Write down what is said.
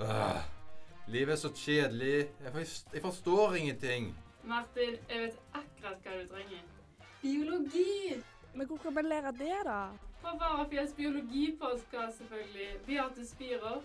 Øh, livet er så kjedelig. Jeg, forst- jeg forstår ingenting. Martin, jeg vet akkurat hva du trenger. Biologi! Men hvor kan vi lære det, da? På Varafjells biologipodkast, selvfølgelig. Beate Spirer.